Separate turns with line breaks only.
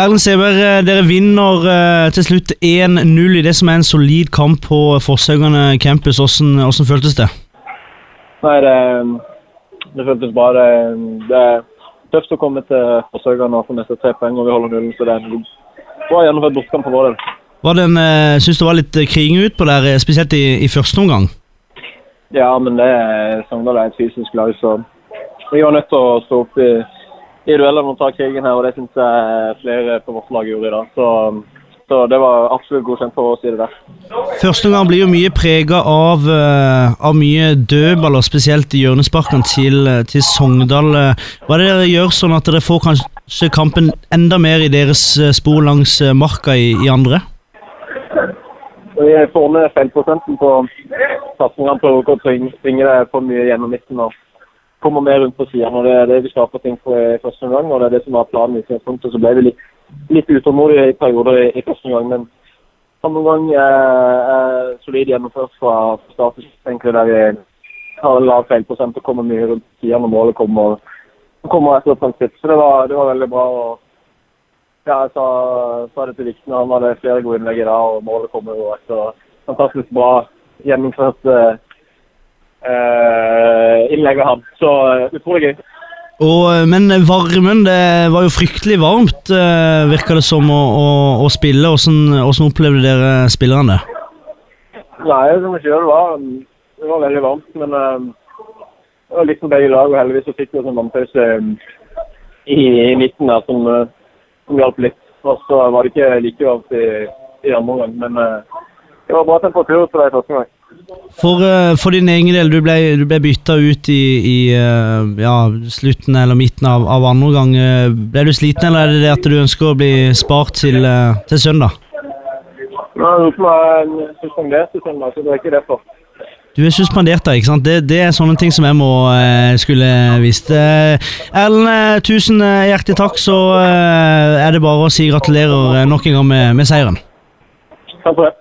Erlend Seberg, eh, dere vinner eh, til slutt 1-0 i det som er en solid kamp på Forshaugane campus. Hvordan, hvordan føltes det?
Nei, det, det føltes bra. Det, det er tøft å komme til Forshaugane og få neste tre poeng, og vi holder nullen. Så det er en bra gjennomført bortekamp for vår del.
Var det en, synes Syns det var litt kriging utpå der, eh, spesielt i, i første omgang?
Ja, men det Sogndal er et fysisk lag, så vi var nødt til å stå opp i, i duellene og ta krigen her. og Det syns jeg flere på vårt lag gjorde i dag. Så, så det var absolutt godkjent for oss i det der.
Første omgang blir jo mye prega av, eh, av mye dødballer, spesielt i hjørnesparkene til, til Sogndal. Hva er det dere gjør sånn at dere får kanskje kampen enda mer i deres spor langs marka i, i andre?
Vi får ned feilprosenten på satsingene, Prøver ikke å tvinge det for mye gjennom midten og kommer mer rundt på sidene. Det er det vi skaper ting for i første omgang, og det er det som var planen i utgangspunktet. Så ble vi litt, litt utålmodige i perioder i, i første omgang, men andre omgang er, eh, solid gjennomført fra start jeg der vi har en lav feilprosent og kommer mye rundt sida når målet kommer, kommer etter et prinsipp. Så det var, det var veldig bra. og ja, jeg sa, sa det til Vikten. Han hadde flere gode innlegg i dag, og målet kommer jo etter fantastisk bra gjennomført eh, innlegg av ham. Så uh, utrolig gøy.
Og, eh, men varmen, det var jo fryktelig varmt, uh, virka det som, å, å, å spille. Hvordan, hvordan, opplevde dere spillerne det?
Nei, som jeg det var, det var veldig varmt. Men uh, det var litt som begge lag, og heldigvis så fikk vi en vannpause i, i midten der som som hjalp litt. Og så var det ikke like varmt i, i andre omgang, men det var bra temperatur på det første gang.
For, uh, for, din egen del, du ble, du ble bytta ut i, i uh, ja, slutten eller midten av, av andre gang. Ble du sliten, eller er det det at du ønsker å bli spart til, til søndag?
Nei, jeg er suspendert til søndag, så det er ikke derfor.
Du er suspendert, da. ikke sant? Det, det, er sånne ting som jeg må eh, skulle visst. Eh, Erlend, eh, tusen eh, hjertelig takk. Så eh, er det bare å si gratulerer nok en gang med, med seieren.
Takk for det.